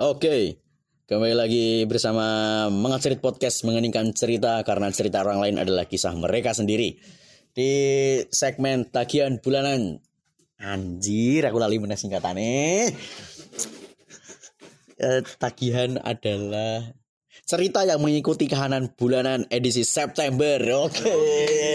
Oke, kembali lagi bersama Mengacerit Podcast mengeningkan cerita karena cerita orang lain adalah kisah mereka sendiri. Di segmen tagihan bulanan. Anjir, aku lali mana singkatannya. Eh, tagihan adalah cerita yang mengikuti kahanan bulanan edisi September. Oke,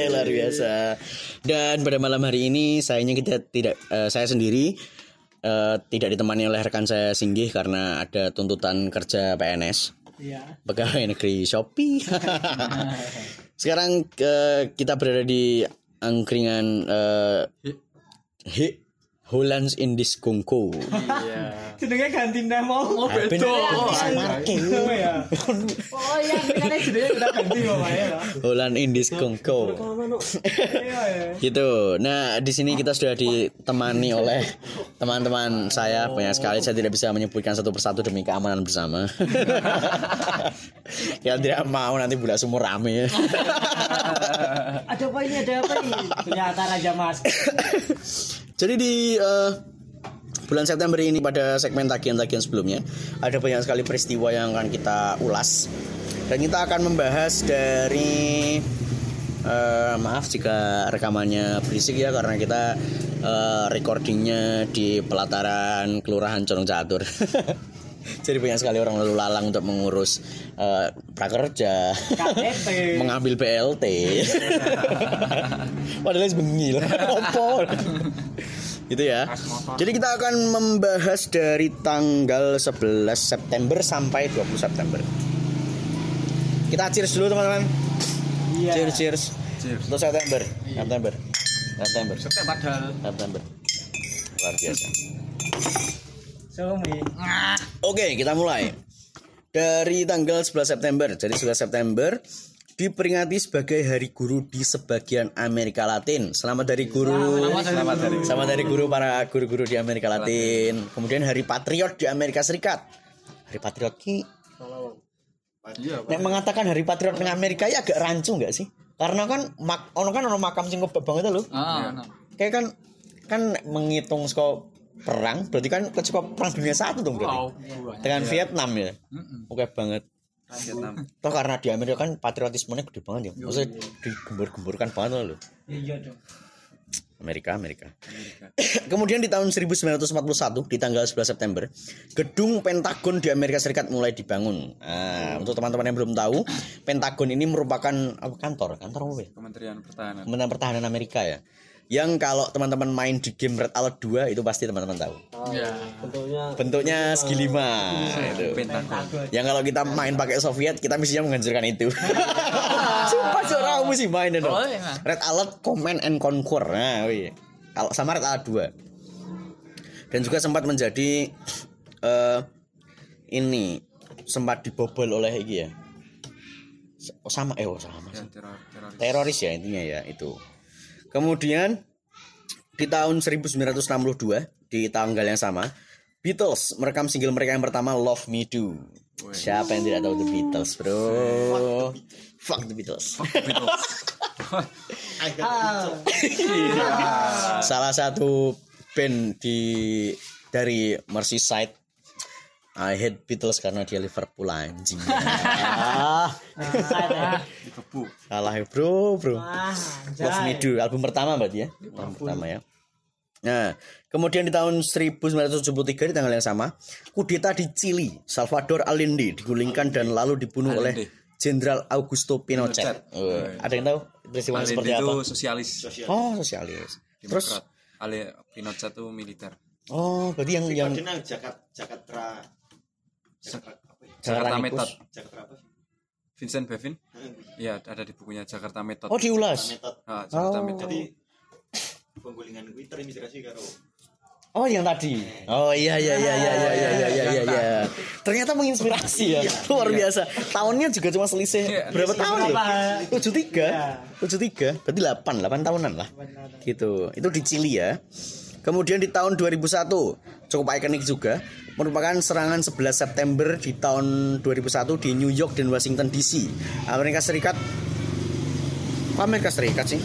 luar biasa. Dan pada malam hari ini sayangnya kita tidak eh, saya sendiri eh, tidak ditemani oleh rekan saya Singgih karena ada tuntutan kerja PNS. Iya. Pegawai negeri Shopee. Sekarang eh, kita berada di angkringan eh, Hi Hollands Indies Kongko. Jenenge ganti nama. Oh. Bisa marking. Oh ya. Oh iya, kan jenenge udah ganti ya. Holland Indies Kongko. Iya ya. gitu. Nah, di sini kita sudah ditemani oleh teman-teman saya banyak sekali. Saya tidak bisa menyebutkan satu persatu demi keamanan bersama. Kita tidak mau nanti budak sumur rame. Ada apa ini? Ada apa ini? Ternyata Raja Mas. Jadi di eh, bulan September ini pada segmen tagihan-tagihan sebelumnya ada banyak sekali peristiwa yang akan kita ulas dan kita akan membahas dari eh, maaf jika rekamannya berisik ya karena kita eh, recordingnya di pelataran Kelurahan Condong Catur. Jadi banyak sekali orang lalu lalang untuk mengurus eh, prakerja, KTP. mengambil BLT. Padahal bengi. Opo. gitu ya. Jadi kita akan membahas dari tanggal 11 September sampai 20 September. Kita cheers dulu teman-teman. Iya. Cheers, cheers. Cheers. Untuk September. September. September. September padahal. September. Luar biasa. Sumi. Oke, kita mulai. Dari tanggal 11 September. Jadi 11 September diperingati sebagai Hari Guru di sebagian Amerika Latin. Selamat dari guru. Selamat dari. Selamat dari guru para guru-guru di Amerika Latin. Kemudian Hari Patriot di Amerika Serikat. Hari Patriot ki nek mengatakan Hari Patriot di Amerika ya agak rancu nggak sih? Karena kan mak ono kan ono makam sing banget loh. Ah, Kayak kan kan menghitung skop perang berarti kan skop perang dunia satu dong berarti. Wow. Dengan Vietnam ya. Oke banget. Vietnam. Toh karena di Amerika kan patriotismenya gede banget ya. Maksudnya digembur-gemburkan banget loh. Iya dong. Amerika, Amerika. Kemudian di tahun 1941 di tanggal 11 September, gedung Pentagon di Amerika Serikat mulai dibangun. Nah, untuk teman-teman yang belum tahu, Pentagon ini merupakan apa kantor, kantor apa ya? Kementerian Pertahanan. Kementerian Pertahanan Amerika ya. Yang kalau teman-teman main di game Red Alert 2 itu pasti teman-teman tahu. Iya. Bentuknya segi lima itu. Pentagon. Yang kalau kita main pakai Soviet, kita mestinya menghancurkan itu. Sumpah seorang mesti main itu. Oh, iya. Red Alert Command and Conquer. Nah, wih. Kalau sama Red Alert 2. Dan juga sempat menjadi eh ini sempat dibobol oleh iki ya. Oh, sama eh oh, sama Ya, teror, teroris. teroris ya intinya ya itu. Kemudian di tahun 1962 di tanggal yang sama Beatles merekam single mereka yang pertama Love Me Do. Siapa yang tidak tahu The Beatles, Bro? Fuck the Beatles. Salah satu band di dari Merseyside I hate Beatles karena dia Liverpool anjing. Dikebu. salah ya, Bro, Bro. Ah, Love Me Do album pertama berarti ya album pertama ya nah kemudian di tahun 1973 di tanggal yang sama kudeta di Chili Salvador Allende digulingkan dan lalu dibunuh oleh Allende. Jenderal Augusto Pinochet, Pinochet. Oh, ada yang tahu peristiwa Allende seperti itu apa sosialis. oh sosialis terus Demokrat. Ale Pinochet itu militer. oh berarti yang yang Jakarta Jakarta Jakarta apa ya? Jakarta Jakarta Method. Jakarta apa sih? Vincent Bevin? Iya, ada di bukunya Jakarta Method. oh diulas Metode. Ah, Jakarta Oh. Method. Jadi penggulingan kuwi terinspirasi karo Oh yang tadi. Oh iya iya iya iya iya iya iya iya iya. Ternyata menginspirasi ya. Luar biasa. Tahunnya juga cuma selisih Iya. berapa tahun ya? Berapa? 73. 73. Berarti 8, 8 tahunan lah. Gitu. Itu di Chili ya. Kemudian di tahun 2001 cukup ikonik juga merupakan serangan 11 September di tahun 2001 di New York dan Washington DC. Amerika Serikat Amerika Serikat sih?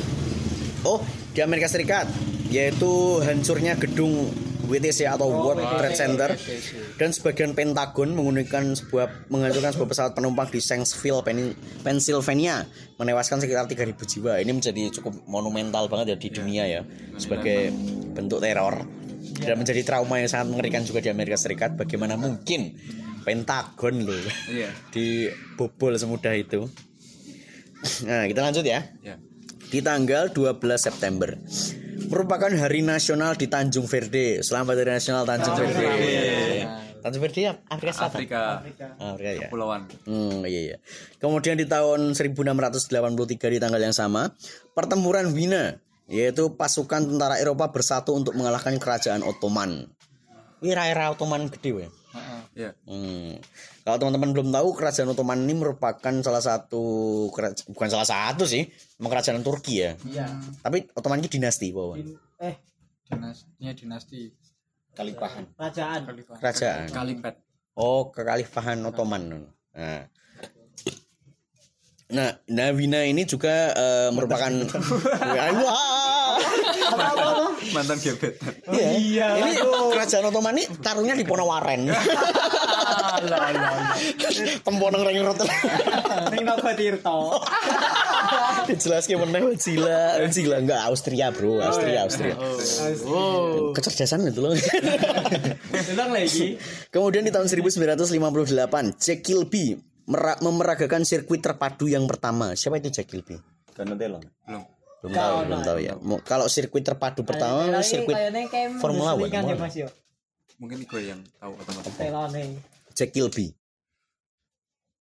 Oh, di Amerika Serikat yaitu hancurnya gedung WTC atau World Trade Center dan sebagian Pentagon menggunakan sebuah menghancurkan sebuah pesawat penumpang di Shanksville, Pen- Pennsylvania, menewaskan sekitar 3.000 jiwa. Ini menjadi cukup monumental banget ya di dunia ya sebagai bentuk teror dan menjadi trauma yang sangat mengerikan juga di Amerika Serikat. Bagaimana mungkin Pentagon loh Iya. dibobol semudah itu? Nah, kita lanjut ya Ya. di tanggal 12 September merupakan hari nasional di Tanjung Verde. Selamat hari nasional Tanjung Verde. Tanjung Verde Afrika Selatan. Afrika Afrika ya. Kepulauan. Hmm, iya iya. Kemudian di tahun 1683 di tanggal yang sama, pertempuran Wina yaitu pasukan tentara Eropa bersatu untuk mengalahkan kerajaan Ottoman. Ini era Ottoman gede weh. Ya. Hmm. Kalau teman-teman belum tahu kerajaan Ottoman ini merupakan salah satu keraj- bukan salah satu sih, emang kerajaan Turki ya. Iya. Tapi Ottoman ini dinasti, Wawan. Eh, Dinastinya dinasti Kalipahan. kerajaan. Kerajaan. Kalimpet. Oh, kekhalifahan Ottoman. Nah. Nah, nah Wina ini juga eh, merupakan Wah. Mantan gebetan. Iya. Ini kerajaan Ottoman ini taruhnya di Ponowaren. Temponeng ring rot. Ning Naga Tirto. Dijelaske meneh Wajila. Wajila enggak Austria, Bro. Austria, Austria. Oh. Kecerdasan itu loh. Ulang lagi. Kemudian di tahun 1958, Jack Kilby mera- memeragakan sirkuit terpadu yang pertama. Siapa itu Jack Kilby? Donatello. Belum. Belum tahu, belum tahu ya. Kalau sirkuit terpadu pertama Kayaknya- sirkuit Formula One. Ya yo. Mungkin gue yang tahu otomatis. Telone. Jack Kilby.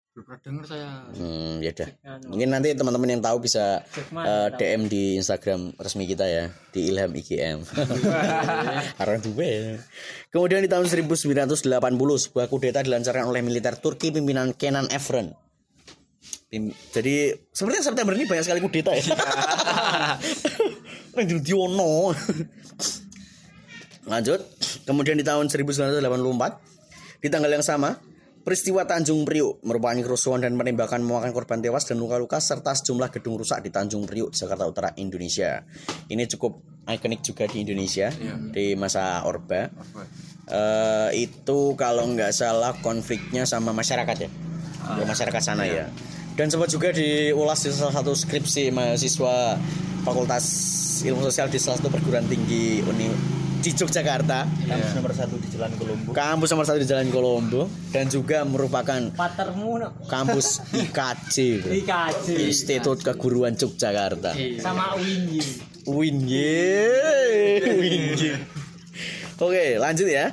belum pernah dengar saya Hmm, ya udah. Mungkin nanti teman-teman yang tahu bisa Jackman, eh. DM di Instagram resmi kita ya di Ilham IGM. Harus duwe. Kemudian di tahun 1980 sebuah kudeta dilancarkan oleh militer Turki pimpinan Kenan Evren. Jadi sebenarnya September ini banyak sekali kudeta ya. Nang Diono. Lanjut. Kemudian di tahun 1984 di tanggal yang sama peristiwa Tanjung Priuk merupakan kerusuhan dan penembakan memakan korban tewas dan luka-luka serta sejumlah gedung rusak di Tanjung Priuk, Jakarta Utara, Indonesia. Ini cukup ikonik juga di Indonesia di masa Orba. Apa? Eh, itu kalau nggak salah konfliknya sama masyarakat ya, Ya, masyarakat sana ya. Dan sempat juga diulas di salah satu skripsi mahasiswa Fakultas Ilmu Sosial di salah satu perguruan tinggi Uni di Yogyakarta. Kampus nomor satu di Jalan Kolombo. Kampus nomor satu di Jalan Kolombo dan juga merupakan Patermu no. kampus IKJ, bro. IKJ. Institut Keguruan Yogyakarta. sama Wingi. Win ye. Win ye. Oke, lanjut ya.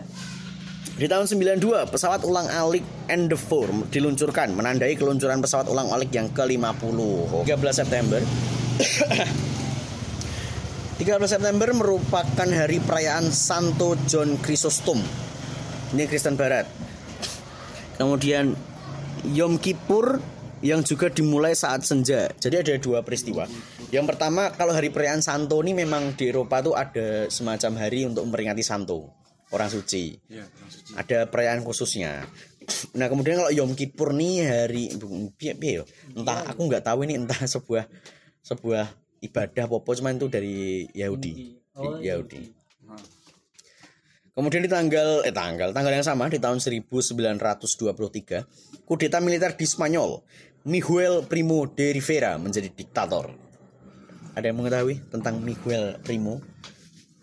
Di tahun 92, pesawat ulang alik Endeavour diluncurkan menandai keluncuran pesawat ulang alik yang ke-50. 13 September 13 September merupakan hari perayaan Santo John Chrysostom. Ini Kristen Barat. Kemudian Yom Kippur yang juga dimulai saat senja. Jadi ada dua peristiwa. Yang pertama kalau hari perayaan Santo ini memang di Eropa tuh ada semacam hari untuk memperingati Santo, orang suci. Iya, orang suci. Ada perayaan khususnya. Nah kemudian kalau Yom Kippur nih hari entah aku nggak tahu ini entah sebuah sebuah ibadah apa cuman itu dari Yahudi. Oh, Yahudi. Kemudian di tanggal eh tanggal tanggal yang sama di tahun 1923, kudeta militer di Spanyol, Miguel Primo de Rivera menjadi diktator. Ada yang mengetahui tentang Miguel Primo?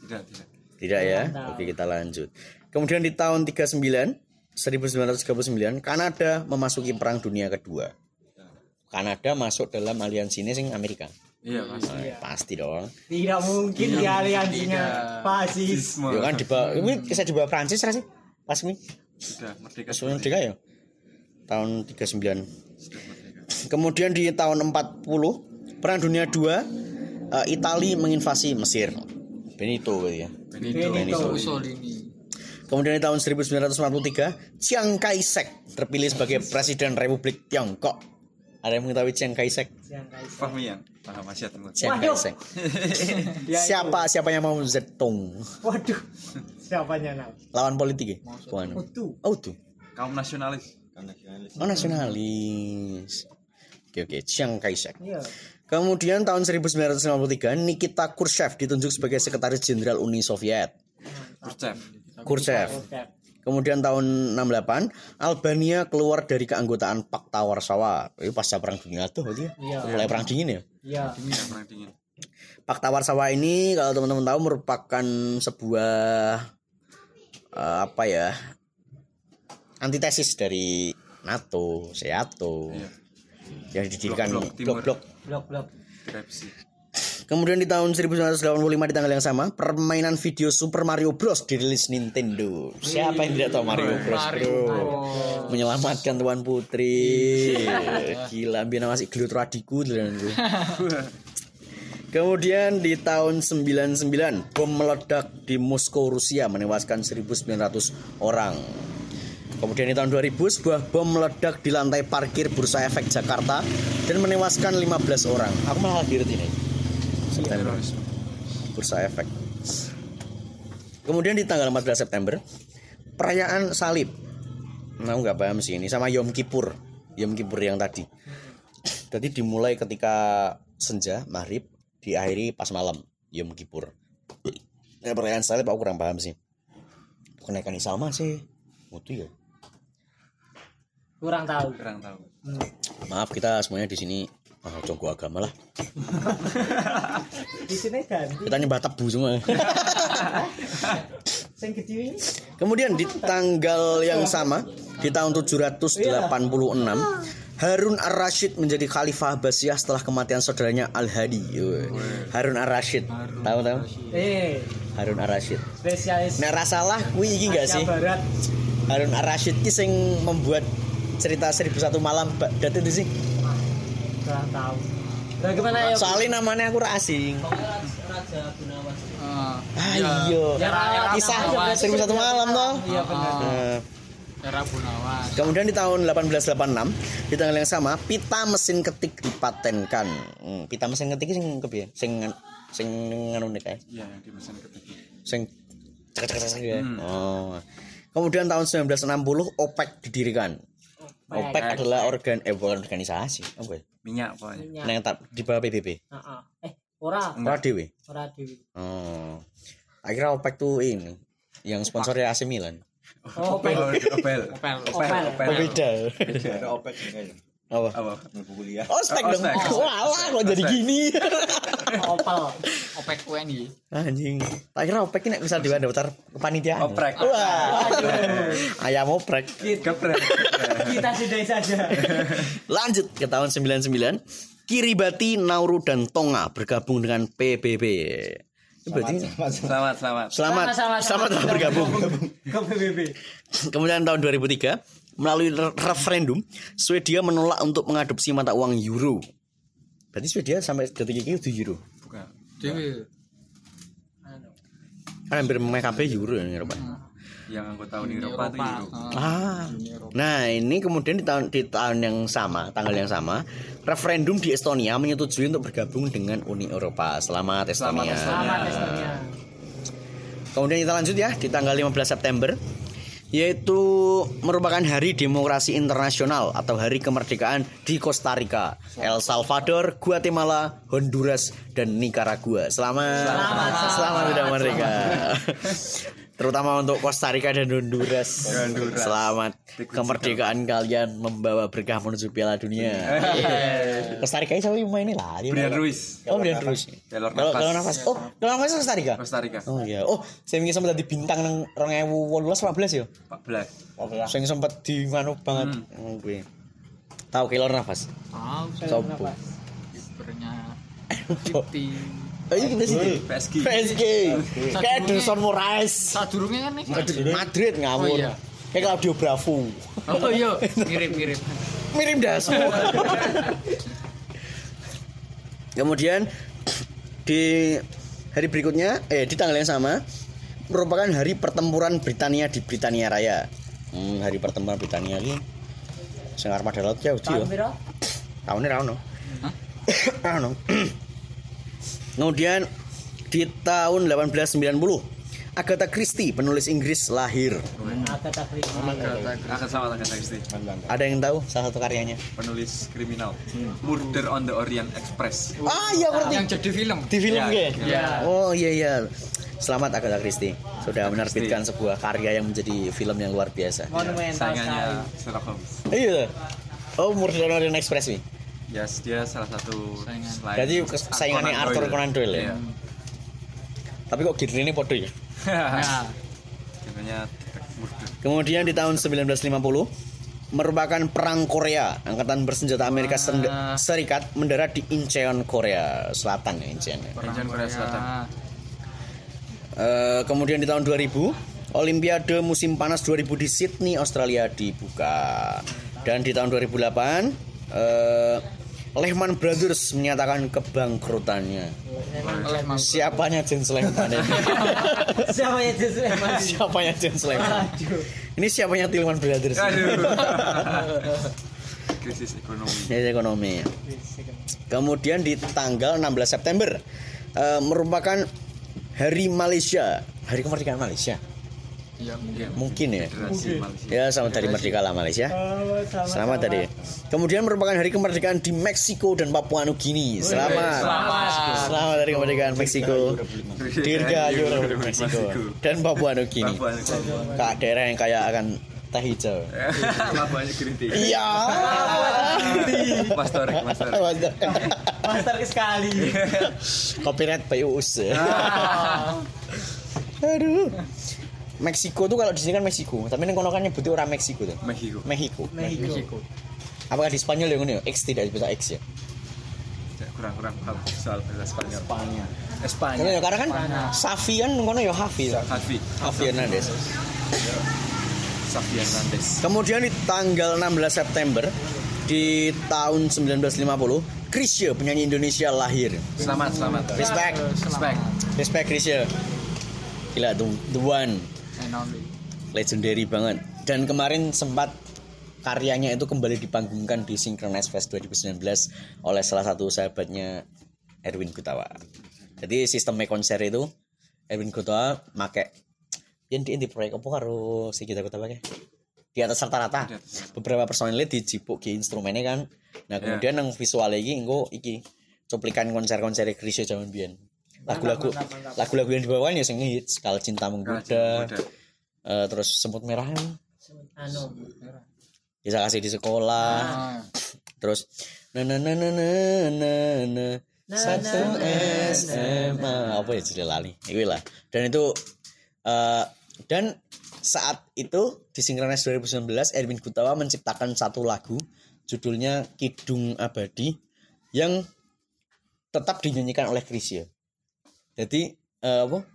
Tidak, tidak. Tidak ya? tahu. Oke, kita lanjut. Kemudian di tahun 39, 1939, Kanada memasuki Perang Dunia Kedua. Kanada masuk dalam aliansi ini sing Amerika. Iya, pasti. Nah, pasti dong. Tidak mungkin di aliansinya fasis. Ya kan di bawah ini kisah di bawah Prancis ra sih? Pas ini. Sudah merdeka. Sudah merdeka ya? Tahun 39. Sudah merdeka. Kemudian di tahun 40 Perang Dunia II eh, Itali menginvasi Mesir. Benito gitu ya. Benito. Benito. Mussolini Kemudian di tahun 1943 Chiang Kai-shek terpilih sebagai Presiden Republik Tiongkok. Ada yang mengetahui Chiang Kai-shek? Yang kayak- Fahmian. Paham Asia Timur. Chiang. Kai-shek. Ya, itu. Siapa siapa yang mau Zedong? Waduh. Siapanya now? Lawan politik ya? Bukan. Oh tuh. Oh tuh. Kaum nasionalis. Kan nasionalis. Oh nasionalis. Oke oke, Chiang Kai-shek. Iya. Kemudian tahun 1953 Nikita Khrushchev ditunjuk sebagai Sekretaris Jenderal Uni Soviet. Khrushchev. Khrushchev. Kemudian tahun 68 Albania keluar dari keanggotaan Pakta Warsawa. Itu pasca perang dunia tuh berarti ya? Mulai perang dingin ya. Iya. Ya perang dingin. Pakta Warsawa ini kalau teman-teman tahu merupakan sebuah eh, apa ya? antitesis dari NATO, SEATO. Iya. Yang didirikan Blok-blok blok-blok Blok-blok. Grepsi. Kemudian di tahun 1985 di tanggal yang sama, permainan video Super Mario Bros dirilis Nintendo. Siapa yang tidak tahu Mario Bros, Mario Bro? Menyelamatkan Tuan Putri. Gila, biar masih gelut gue. Kemudian di tahun 99, bom meledak di Moskow, Rusia menewaskan 1900 orang. Kemudian di tahun 2000, sebuah bom meledak di lantai parkir Bursa Efek Jakarta dan menewaskan 15 orang. Aku malah hadir ini. September. Terorisme. Bursa Efek. Kemudian di tanggal 14 September, perayaan salib. Nah, nggak paham sih ini sama Yom Kippur. Yom Kippur yang tadi. Tadi dimulai ketika senja, maghrib, diakhiri pas malam, Yom Kippur. Nah, perayaan salib aku kurang paham sih. Kenaikan Salma sih. Mutu ya. Kurang tahu. Kurang tahu. Maaf kita semuanya di sini ah, jonggo agama lah. Di sini ganti. Kita nyembah tebu semua. Sing gede ini. Kemudian di tanggal yang sama di tahun 786 Harun ar-Rasyid menjadi khalifah Abbasiyah setelah kematian saudaranya Al-Hadi. Harun ar-Rasyid. Tahu tahu? Eh, Harun ar-Rasyid. spesialis Nek ra salah kuwi iki gak sih? Barat. Harun ar-Rasyid ki sing membuat cerita 1001 malam Baghdad itu sih. Kurang tahu. Bagaimana ya? Soalnya namanya aku asing. Raja Gunawan. Ah, Ah iya. iya. Ya, Kisah Gunawan. 1001 malam toh. Iya benar. Nah, Era Gunawan. Kemudian di tahun 1886 di tanggal yang sama pita mesin ketik dipatenkan. Hmm, pita mesin ketik sing kepiye? Sing sing nganu nih kae. Iya, yang dimesan ketik. Sing cek cek cek ya. Oh. Kemudian tahun 1960 OPEC didirikan. OPEC adalah organ eh bukan organisasi, apa ya? Minyak pokoknya. Minyak. Nah, yang tak di bawah PBB. Heeh. Eh, ora, Ora dhewe. ora dewi. Oh. Akhirnya OPEC tuh ini yang sponsornya AC Milan. Oh, Opel. Opel. Opel. Opel. Oh, beda. Ada opek enggak ya? Apa? Apa? Kuliah. Oh, spek Oh, dong. Walah, kok jadi gini. Opel. Opek WNI. Anjing. Tak kira OPEC ini bisa dibawa daftar kepanitiaan. Oprek. Wah. Ayam oprek. Geprek. Kita sudahi saja. Lanjut ke tahun 99. Kiribati, Nauru dan Tonga bergabung dengan PBB. Berarti Selamat, selamat. selamat Sama-sama. selamat telah bergabung. Ke PBB. Kemudian tahun 2003 melalui re- referendum Swedia menolak untuk mengadopsi mata uang euro. Berarti Swedia sampai detik ini itu euro. Bukan. Dewi. Kan hampir MKB euro ya Eropa. Yang anggota Uni Eropa itu Euro. Ah. Nah, ini kemudian di tahun di tahun yang sama, tanggal yang sama, referendum di Estonia menyetujui untuk bergabung dengan Uni Eropa. Selamat Estonia. Selamat Estonia. Kemudian kita lanjut ya di tanggal 15 September yaitu merupakan Hari Demokrasi Internasional atau Hari Kemerdekaan di Costa Rica, El Salvador, Guatemala, Honduras, dan Nicaragua. Selamat selamat, sudah merdeka. Terutama untuk Costa Rica dan Honduras. Honduras. Selamat kemerdekaan kalian membawa berkah menuju Piala Dunia. Costa Rica siapa yang main ini lah? Dia Brian Ruiz. Oh, Brian Ruiz. Kalau Navas. kalau nafas. Oh, kalau nafas Costa Rica. Costa Rica. Oh iya. Oh, saya ingin sempat di bintang nang 2018 14 ya. 14. Saya sempat di mana banget. Oh, gue. Tahu Keylor Nafas. Tahu Sopo. kipernya City. Iya kita sih. PSG. PSG. Kayak Edson Moraes. Sadurunge kan nih. Madrid ngawur. Oh, iya. Kayak Claudio Bravo. Oh iya, mirip-mirip. Mirip dasmu. Kemudian di hari berikutnya, eh di tanggal yang sama merupakan hari pertempuran Britania di Britania Raya. Hmm, hari pertempuran Britania ini sing armada laut ya uji Tahun yo. piro? Tahunnya ra ono. Ra ono. Kemudian di tahun 1890 Agatha Christie, penulis Inggris lahir. Agatha Christie. Akan sama Agatha Christie. Ada yang tahu salah satu karyanya? Penulis kriminal. Murder on the Orient Express. Ah iya berarti Yang jadi film. di film ya? iya. Oh iya iya. Selamat Agatha Christie sudah menerbitkan sebuah karya yang menjadi film yang luar biasa. Monumental. Saingannya Sherlock Holmes. Iya. Oh, Murder on Express nih. Yes, dia salah satu Saingan. kes- saingannya Arthur. Conan Doyle ya? Iya. Tapi kok gitu ini podo ya? Nah. Kemudian di tahun 1950 merupakan perang Korea. Angkatan bersenjata Amerika Wah. Serikat mendarat di Incheon, Korea Selatan ya Incheon. ya. Incheon Korea Selatan. Eh, kemudian di tahun 2000 Olimpiade musim panas 2000 di Sydney, Australia dibuka. Dan di tahun 2008 eh, Lehman Brothers menyatakan kebangkrutannya. Oleh Mang. Siapanya James Lehman ini? Siapa ya Yesus Emang? siapanya James Lehman? Ini siapanya Tillman Brothers? Aduh. Krisis ekonomi. Ini ekonomi. Kemudian di tanggal 16 September eh, merupakan Hari Malaysia, Hari Kemerdekaan Malaysia. Iya mungkin. Mungkin ya. Malaysia. Ya, selamat hari merdeka lah Malaysia. Selamat tadi. Kemudian merupakan hari kemerdekaan di Meksiko dan Papua Nugini. Selamat. Selamat hari kemerdekaan Meksiko. Dirgahayu Republik Meksiko dan Papua Nugini. Papua Nugini. Kak daerah yang kaya akan teh hijau. Green tea. Iya. Pastorik, pastorik. Master sekali. Copyright by Uus. Aduh. Meksiko tuh kalau di sini kan Meksiko, tapi ini kono kan nyebutnya orang Meksiko tuh. Mexico. Mexico. Mexico. Apakah di Spanyol ya ngono ya? X tidak bisa X ya? Kurang-kurang paham soal bahasa Spanyol. Spanyol. Karena, ya, karena kan Safi kan kono ya Hafi. Hafi. Hafi Hernandez. Xavi Hernandez. Kemudian di tanggal 16 September di tahun 1950, Chrisye penyanyi Indonesia lahir. Selamat, selamat. Respect, Respect. respect Chrisye. Gila the, the one, And only. legendary banget. Dan kemarin sempat karyanya itu kembali dipanggungkan di Synchronize Fest 2019 oleh salah satu sahabatnya Erwin Gutawa. Jadi sistemnya konser itu Erwin Gutawa make yang di di proyek apa karo si kita Gutawa kayak di atas rata-rata beberapa personilnya dijipuk ke instrumennya kan nah kemudian yang visual lagi engko iki cuplikan konser-konser Krisya zaman biyen lagu-lagu lagu-lagu yang dibawakan ya sing hits kal cinta menggoda eh, terus semut merah. Ya. Anu. bisa kasih di sekolah. Ah, terus na na na na na na na satu SMA apa ya jadi lali? Itu lah. Dan itu eh, dan saat itu di Synchronize 2019 Erwin Gutawa menciptakan satu lagu judulnya Kidung Abadi yang tetap dinyanyikan oleh Krisya jadi eh, apa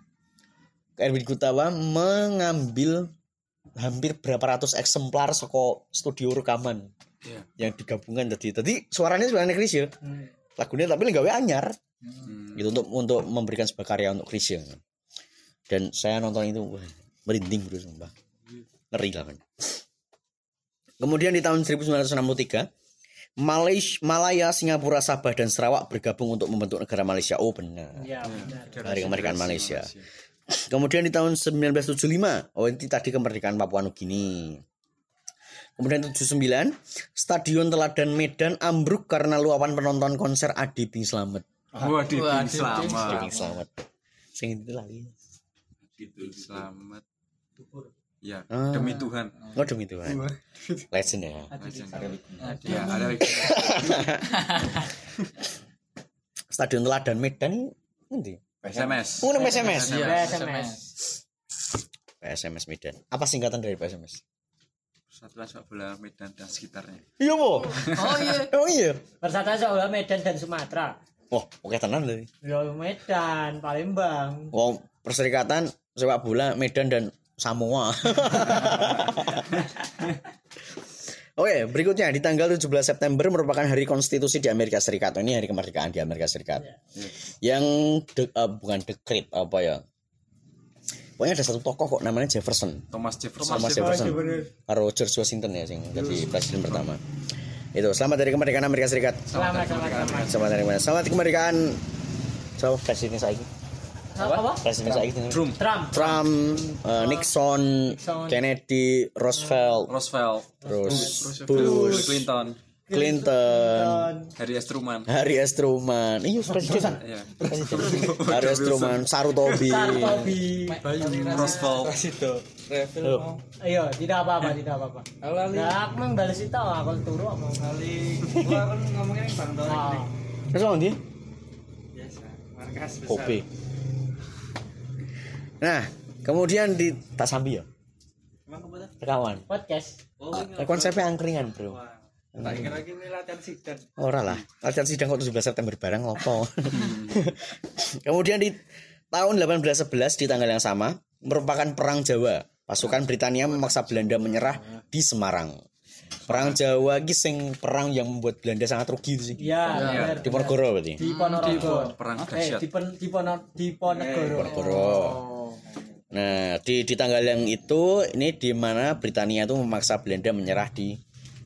Erwin Gutawa mengambil hampir berapa ratus eksemplar soko studio rekaman Iya. yang digabungkan tadi. Tadi suaranya sebenarnya Krisya. Lagunya tapi nggak anyar. Hmm. Gitu untuk untuk memberikan sebuah karya untuk Krisya. Dan saya nonton itu wah, merinding bro sumpah. Ngeri lah kan. Kemudian di tahun 1963 Malaysia, Malaya, Singapura, Sabah dan Sarawak bergabung untuk membentuk negara Malaysia. Oh benar. Ya, benar. Hari kemerdekaan Malaysia. Kemudian di tahun 1975, oh ini tadi kemerdekaan Papua Nugini. Kemudian 79, Stadion Teladan Medan ambruk karena luapan penonton konser Adi Bing Slamet. Wah, Didi Wah, Didi. Adi selamat. Bing Slamet. Sing itu lagi. Didi selamat. Ya, Ah. demi Tuhan. Oh demi Tuhan. Legend ya. Ya, ada lagi. Stadion Teladan Medan ini nanti. SMS. Oh, nama SMS. Iya, SMS. PSMS Medan. Apa singkatan dari PSMS? Persatuan Sepak Bola Medan dan sekitarnya. Iya, Po. Oh iya. Oh iya. Persatuan Seolah Medan dan Sumatera. Oh, oke tenan tadi. Ya Medan, Palembang. Oh, perserikatan sepak bola Medan dan Samoa. Oke, berikutnya di tanggal 17 September merupakan hari konstitusi di Amerika Serikat. Oh, Ini hari kemerdekaan di Amerika Serikat. Yang de- eh, bukan dekret apa ya? Pokoknya ada satu tokoh kok namanya Jefferson. Thomas Jefferson. Thomas Jefferson. Karo George Washington ya sing jadi presiden pertama. Itu selamat dari kemerdekaan Amerika Serikat. Selamat, selamat, selamat. Selamat dari kemerdekaan. Selamat kemerdekaan. So, presiden saiki. Apa? Presiden saiki. Trump. Trump. Trump, eh, Nixon, Nixon. Kennedy, Roosevelt, Roosevelt. terus Bush, Clinton. Clinton, Harry S. Truman. Harry S. Truman. Iya, presiden. Harry S. Truman, Saru Tobi. Tobi. Roosevelt. Loh, Ayo, tidak apa-apa, tidak apa-apa. Nah, aku memang balas itu, aku turu mau kali. Gua kan ngomongin Bang Torik Ah. Terus dia? Biasa. Markas besar. Kopi. Nah, kemudian di tak sambil ya. Rekaman. Podcast. Oh, ini Eh, konsepnya angkringan, Bro. Wah. Tak kira lagi ini latihan sidang. Ora lah, latihan sidang kok 17 September bareng ngopo. Kemudian di tahun 1811 di tanggal yang sama merupakan perang Jawa. Pasukan Britania memaksa Belanda menyerah di Semarang. Perang Jawa ki sing perang yang membuat Belanda sangat rugi itu sih. Iya, benar. Di Ponorogo berarti. Di Ponorogo. Perang Eh, dahsyat. di Pon- di Pono- di Ponegoro. Ponorogo. Nah, di di tanggal yang itu ini di mana Britania itu memaksa Belanda menyerah di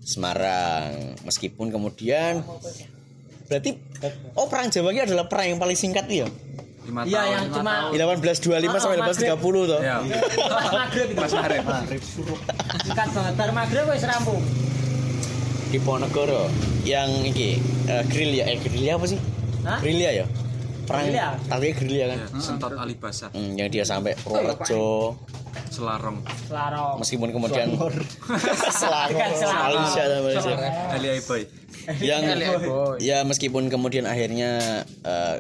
Semarang. Meskipun kemudian berarti oh perang Jawa ini adalah perang yang paling singkat ya. Lima Iya, tahun. yang cuma 1825 sampai 1830 toh. Ya. pas maghrib itu. Pas Maghrib. Singkat banget. Bar maghrib wis rampung. Di Ponorogo yang iki eh, gerilya eh gerilya apa sih? Hah? Gerilya ya. Perang Gerilya. tadi gerilya kan. Ya, Sentot Alibasa. Hmm, yang dia sampai Purworejo Selarong. Selarong. meskipun kemudian Selangor. Malaysia sama Malaysia. Ali Aiboy. yang Boy. ya meskipun kemudian akhirnya eh,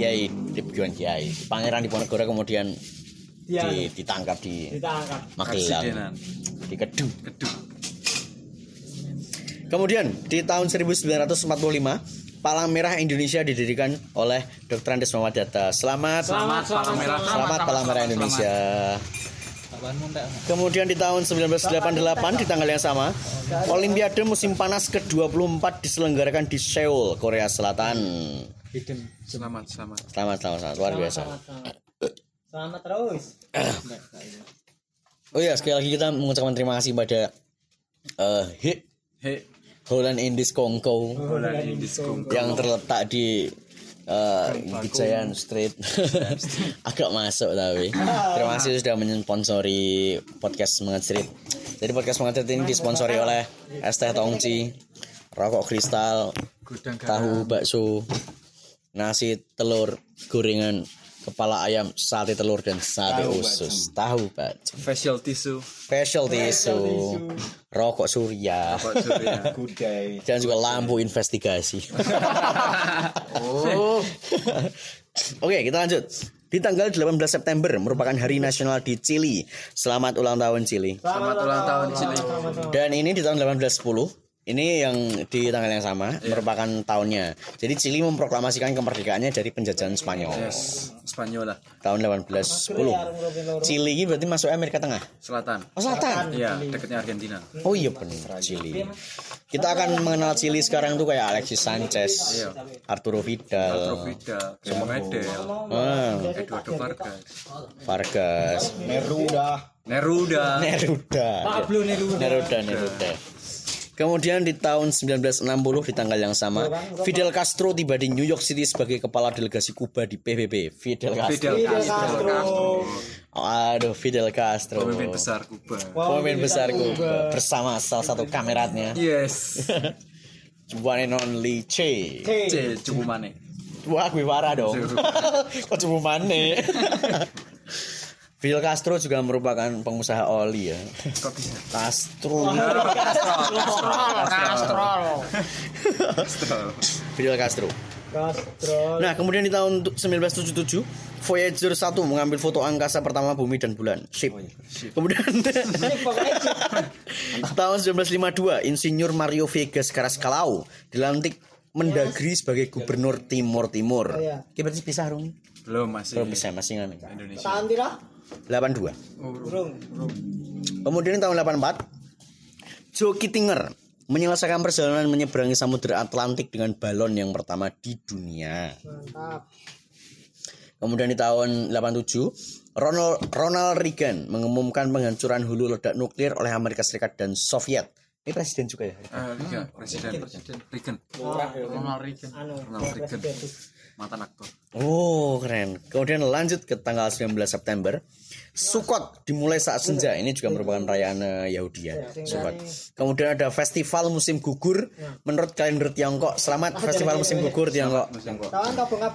Kiai bukan Kiai Pangeran Diponegoro kemudian Dia di- ditangkap di ditangkap. Magelang di Kedu Keduk. kemudian di tahun 1945 Palang Merah Indonesia didirikan oleh Dr. Andes Muhammad Datta. Selamat, Selamat, selamat, Palang Merah. selamat. selamat Palang Merah Indonesia. Kemudian di tahun 1988 di tanggal yang sama, Olimpiade musim panas ke-24 diselenggarakan di Seoul, Korea Selatan. Selamat, selamat. Selamat, selamat, selamat. luar biasa. Selamat, selamat. Selamat terus. Oh ya, sekali lagi kita mengucapkan terima kasih pada eh Hit Hei, Holland Indies Kongko bola di diskon. yang terletak di eh Gijayan Street. Agak masuk tapi. Terima kasih sudah mensponsori podcast Semangat Street. Jadi podcast Semangat Street ini disponsori oleh Es Teh Tongci, rokok kristal, Gudang tahu bakso, nasi telur, gorengan, kepala ayam, sate telur dan sate usus. Tahu bakso. Facial tissue. Special tisu, rokok surya, Pak Surya. Gudai. dan juga lampu investigasi. oh. Oke, kita lanjut. Di tanggal 18 September merupakan Hari Nasional di Chili. Selamat ulang tahun Chili. Selamat ulang tahun Chili. Dan ini di tahun 1810. Ini yang di tanggal yang sama merupakan tahunnya. Jadi Chili memproklamasikan kemerdekaannya dari penjajahan Spanyol Yes, Spanyol lah. tahun 1810. Chili ini berarti masuk Amerika Tengah. Selatan. Oh, selatan. Iya, dekatnya Argentina. Oh iya benar Chili. Kita akan mengenal Chili sekarang tuh kayak Alexis Sanchez, Iya. Arturo Vidal, Provida, Gary Medel, ah, Eduardo Vargas, Vargas, Neruda. Neruda. Neruda, Pablo Neruda. Neruda, Neruda. Kemudian di tahun 1960 di tanggal yang sama, Fidel Castro tiba di New York City sebagai kepala delegasi Kuba di PBB. Fidel Castro. Fidel Castro. Oh, aduh, Fidel Castro. Pemimpin besar Kuba. Pemimpin besar Kuba bersama salah satu kameratnya, Yes. one and only Che. C, cukup mana? Wah, gue parah dong. Kok cuma mana? Fidel Castro juga merupakan pengusaha oli ya. Kok bisa? Castro. Astro. Fidel Castro. Castro. Nah, kemudian di tahun tu- 1977, Voyager 1 mengambil foto angkasa pertama bumi dan bulan. Sip. Kemudian tahun 1952, Insinyur Mario Vegas Carrascalao dilantik Mendagri sebagai gubernur Timur Timur. iya. Kita berarti pisah dong. Belum masih Belum bisa masih. Indonesia. Tahun tira? 82. Burung. Kemudian tahun 84 Joe Kittinger menyelesaikan perjalanan menyeberangi Samudra Atlantik dengan balon yang pertama di dunia. Mantap. Kemudian di tahun 87 Ronald Ronald Reagan mengumumkan penghancuran hulu ledak nuklir oleh Amerika Serikat dan Soviet Ini presiden juga ya? Eh, Liga Presiden Reagan Ronald Reagan. Anu, Ronald Reagan presiden. Mantan aktor Oh keren. Kemudian lanjut ke tanggal 19 September. Sukot dimulai saat senja. Ini juga merupakan perayaan eh, Yahudi ya. Sukot. Kemudian ada festival musim gugur. Menurut kalender Tiongkok, selamat festival musim gugur Tiongkok.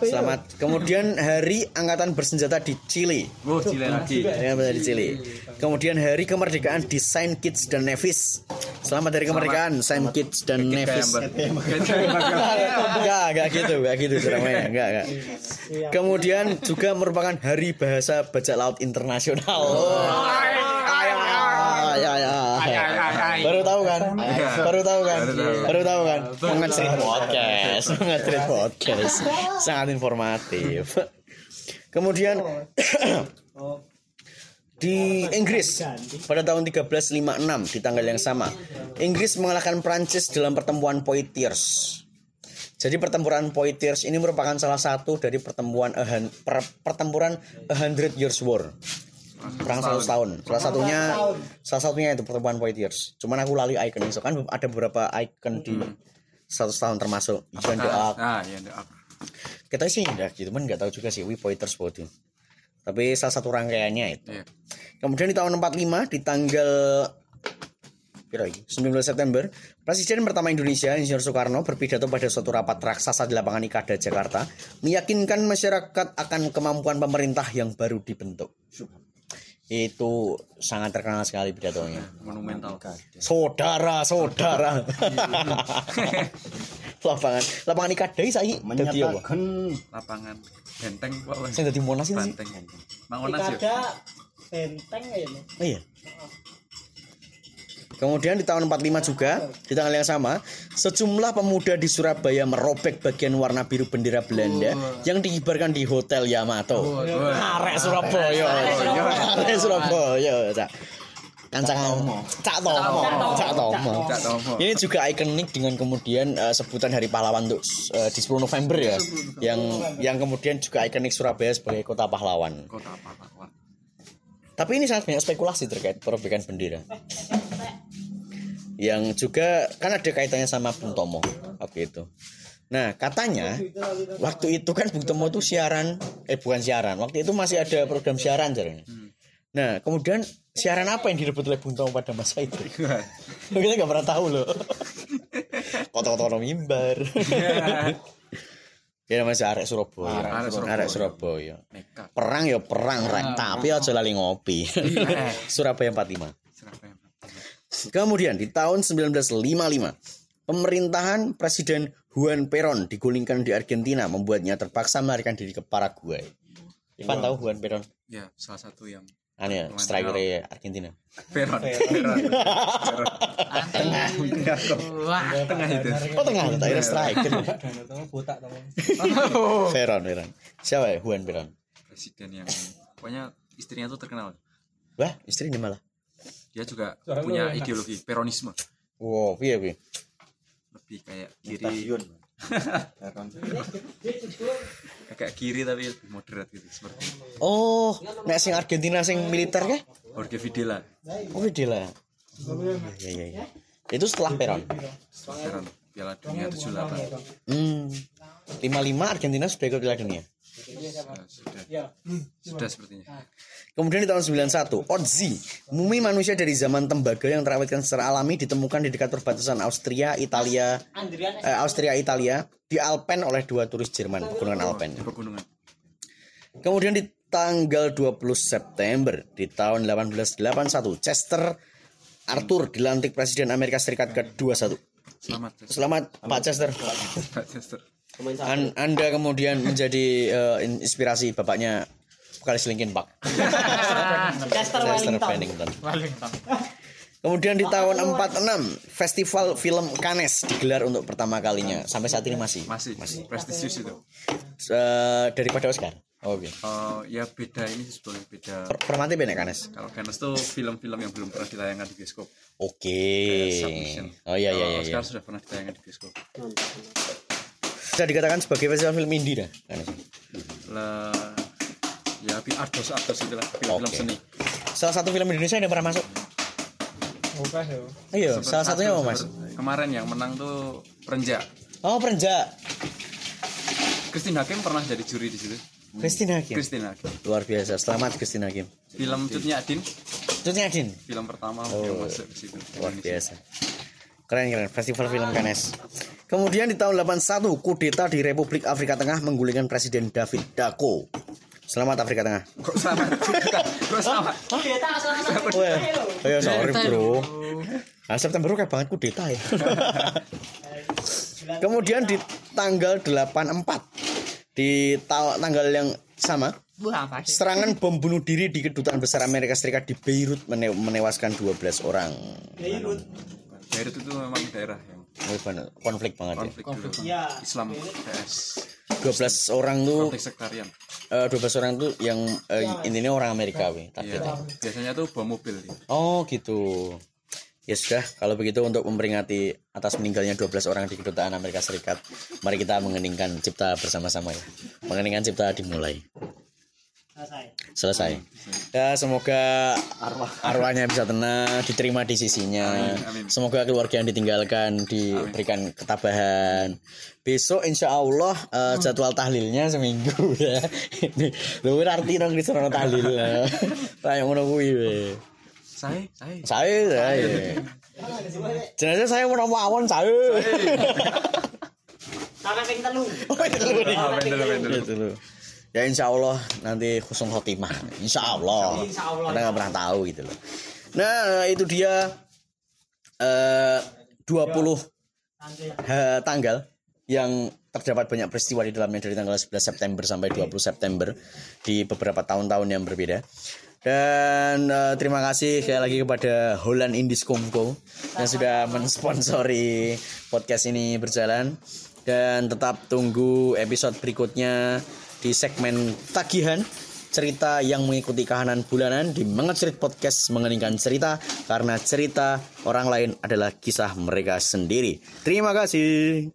Selamat. Kemudian hari angkatan bersenjata di Chile. wow Chile lagi Ya, di Chile. Kemudian hari kemerdekaan di Saint Kitts dan Nevis. Selamat hari kemerdekaan Saint Kitts dan Nevis. Enggak, enggak gitu, enggak gitu ceramahnya, enggak, enggak. Kemudian juga merupakan Hari Bahasa Bajak Laut Internasional. Ya, ya. Baru tahu kan? Baru tahu kan? Baru tahu kan? Mengecerit podcast, mengecerit podcast. Sangat informatif. Kemudian di Inggris pada tahun 1356 di tanggal yang sama Inggris mengalahkan Prancis dalam pertempuran Poitiers. Jadi pertempuran Poitiers ini merupakan salah satu dari pertempuran a hun- per- pertempuran a hundred years war. Perang 100 tahun. Salah satunya salah satunya itu pertempuran Poitiers. Cuman aku lali icon itu kan ada beberapa icon di 100 tahun termasuk. Joan de Arc. Ah The Ark. kita sih enggak gitu kan nggak tahu juga sih Wih Poitiers Body tapi salah satu rangkaiannya itu Iya. Kemudian di tahun 45 di tanggal Piro iki? 19 September, Presiden pertama Indonesia Insinyur Soekarno berpidato pada suatu rapat raksasa di lapangan Ikada Jakarta, meyakinkan masyarakat akan kemampuan pemerintah yang baru dibentuk. Itu sangat terkenal sekali pidatonya. monumental Saudara, saudara. lapangan lapangan Ikada iki saiki dadi apa? menyatakan lapangan benteng kok Sing dadi Monas sih. benteng Mangonas ya Ada benteng ya. Oh iya. Kemudian di tahun 45 juga, di tanggal yang sama, sejumlah pemuda di Surabaya merobek bagian warna biru bendera Belanda yang dikibarkan di Hotel Yamato. Arek Surabaya. Arek Surabaya. Cak. Kancangan Cak Tomo. Cak Tomo. Cak Tomo. Ini juga ikonik dengan kemudian eh, sebutan Hari Pahlawan untuk eh, di 10 November ya. Yang yang kemudian juga ikonik Surabaya sebagai kota pahlawan. kota pahlawan Tapi ini sangat banyak spekulasi terkait perobekan bendera. Yang juga kan ada kaitannya sama Bung Tomo waktu itu. Nah katanya waktu itu kan Bung Tomo tuh siaran, eh bukan siaran, waktu itu masih ada program siaran jarang. Nah kemudian siaran apa yang direbut oleh Bung Tomo pada masa itu? Kita nggak pernah tahu loh. Koto-koto mimbar. ya namanya arek Surabaya. Arek Surabaya. Arek Surabaya. nekat Perang ya perang rek, tapi aja lali ngopi. Surabaya 45. Surabaya Kemudian di tahun 1955, pemerintahan Presiden Juan Perón digulingkan di Argentina membuatnya terpaksa melarikan diri ke Paraguay. Ivan tahu Juan Perón? ya salah satu yang Aneh, Lumayan striker Argentina. Peron Peron Wah. tengah itu. Oh tengah, tak kira striker. botak tau. Perón, Perón. Siapa ya? Juan Perón? presiden yang pokoknya istrinya tuh terkenal. Wah, istrinya malah. dia juga punya ideologi peronisme. Wow, piye. lebih kayak kiri. stasiun. Peron. Agak kiri tapi moderat gitu seperti Oh, nek sing Argentina sing militer ke? Jorge Videla Oh, Videla. Iya, iya, iya. Itu setelah Perón. Peron Piala Dunia 78 Hmm. 55 Argentina sudah ikut Piala Dunia. Sudah sudah, sudah sepertinya. Kemudian di tahun 91, Otzi, mumi manusia dari zaman tembaga yang terawetkan secara alami ditemukan di dekat perbatasan Austria, Italia, Andrian eh, Austria, Italia, di Alpen oleh dua turis Jerman, pegunungan Alpen. pegunungan. Kemudian di tanggal 20 September di tahun 1881, Chester Arthur dilantik Presiden Amerika Serikat ke-21. selamat Selamat Pak Chester. Pak Chester An- anda kemudian menjadi eh, inspirasi bapaknya vokalis Linkin Park. Chester Wellington. Kemudian di tahun 46, Festival Film Cannes digelar untuk pertama kalinya. Sampai saat ini masih. masih prestisius itu Eh, daripada Oscar. Oh, Oke. Eh, ya beda ini sebetulnya beda Per Permati benek Cannes. kalau Cannes tuh film-film yang belum pernah ditayangkan di bioskop Oke. Submission. Oh iya iya iya. iya. Oscar sudah pernah ditayangkan di bioskop Bisa dikatakan sebagai festival film indie dah. Cannes. lah ya artos artos itulah film-film Oke. seni Salah satu film Indonesia yang pernah masuk. Oke, yo. Iya, salah satunya apa mas? Kemarin yang menang tuh Perenja. Oh perenja. Christine Hakim pernah jadi juri di situ. Christine Hakim. Christine Hakim. Luar biasa. Selamat Christine Hakim. Film Cutnya Adin, Cutnya Adin. film pertama Oh, yang masuk ke situ. Luar biasa. Keren keren. Festival film Cannes. Kemudian di tahun 81 kudeta di Republik Afrika Tengah menggulingkan Presiden David Dako. Selamat Afrika Tengah. Kok selamat? Kok selamat? Kudeta Oh ya, oh ya sorry bro. Nah, September kayak banget kudeta ya. Kemudian di tanggal 84 di ta- tanggal yang sama serangan bom bunuh diri di kedutaan besar Amerika Serikat di Beirut mene- menewaskan 12 orang. Beirut itu memang daerah yang Oh, konflik banget ya. konflik. Iya. Islam PS 12 orang tuh konflik sektarian. eh, 12 orang tuh yang eh, intinya orang Amerika we, targetnya. Iya. Biasanya tuh bom mobil. dia. Oh gitu. Ya sudah, kalau begitu untuk memperingati atas meninggalnya 12 orang di kedutaan Amerika Serikat, mari kita mengeningkan cipta bersama-sama ya. Mengeningkan cipta dimulai. Selesai. Selesai. Ya semoga arwahnya bisa tenang, diterima di sisinya. Amin, amin. Semoga keluarga yang ditinggalkan diberikan ketabahan. Besok insya Allah eh, jadwal tahlilnya seminggu ya. Ini lu arti dong di sana tahlil. Kayak ngono kuwi we. Saya, saya. Saya, saya. Jenazah saya mau awon saya. Tangan ping telu. Oh, itu dulu nih. Ya insya Allah nanti khusnul khotimah. Insya Allah. Insya Allah. Kita nggak pernah tahu gitu loh. Nah itu dia eh 20 Nanti ha- tanggal yang terdapat banyak peristiwa di dalamnya dari tanggal 11 September sampai 20 September di beberapa tahun-tahun yang berbeda. Dan eh, terima kasih sekali lagi kepada Holland Indies Kompo yang sudah mensponsori podcast ini berjalan. Dan tetap tunggu episode berikutnya di segmen tagihan cerita yang mengikuti kahanan bulanan di Mengecerit Podcast mengeningkan cerita karena cerita orang lain adalah kisah mereka sendiri. Terima kasih.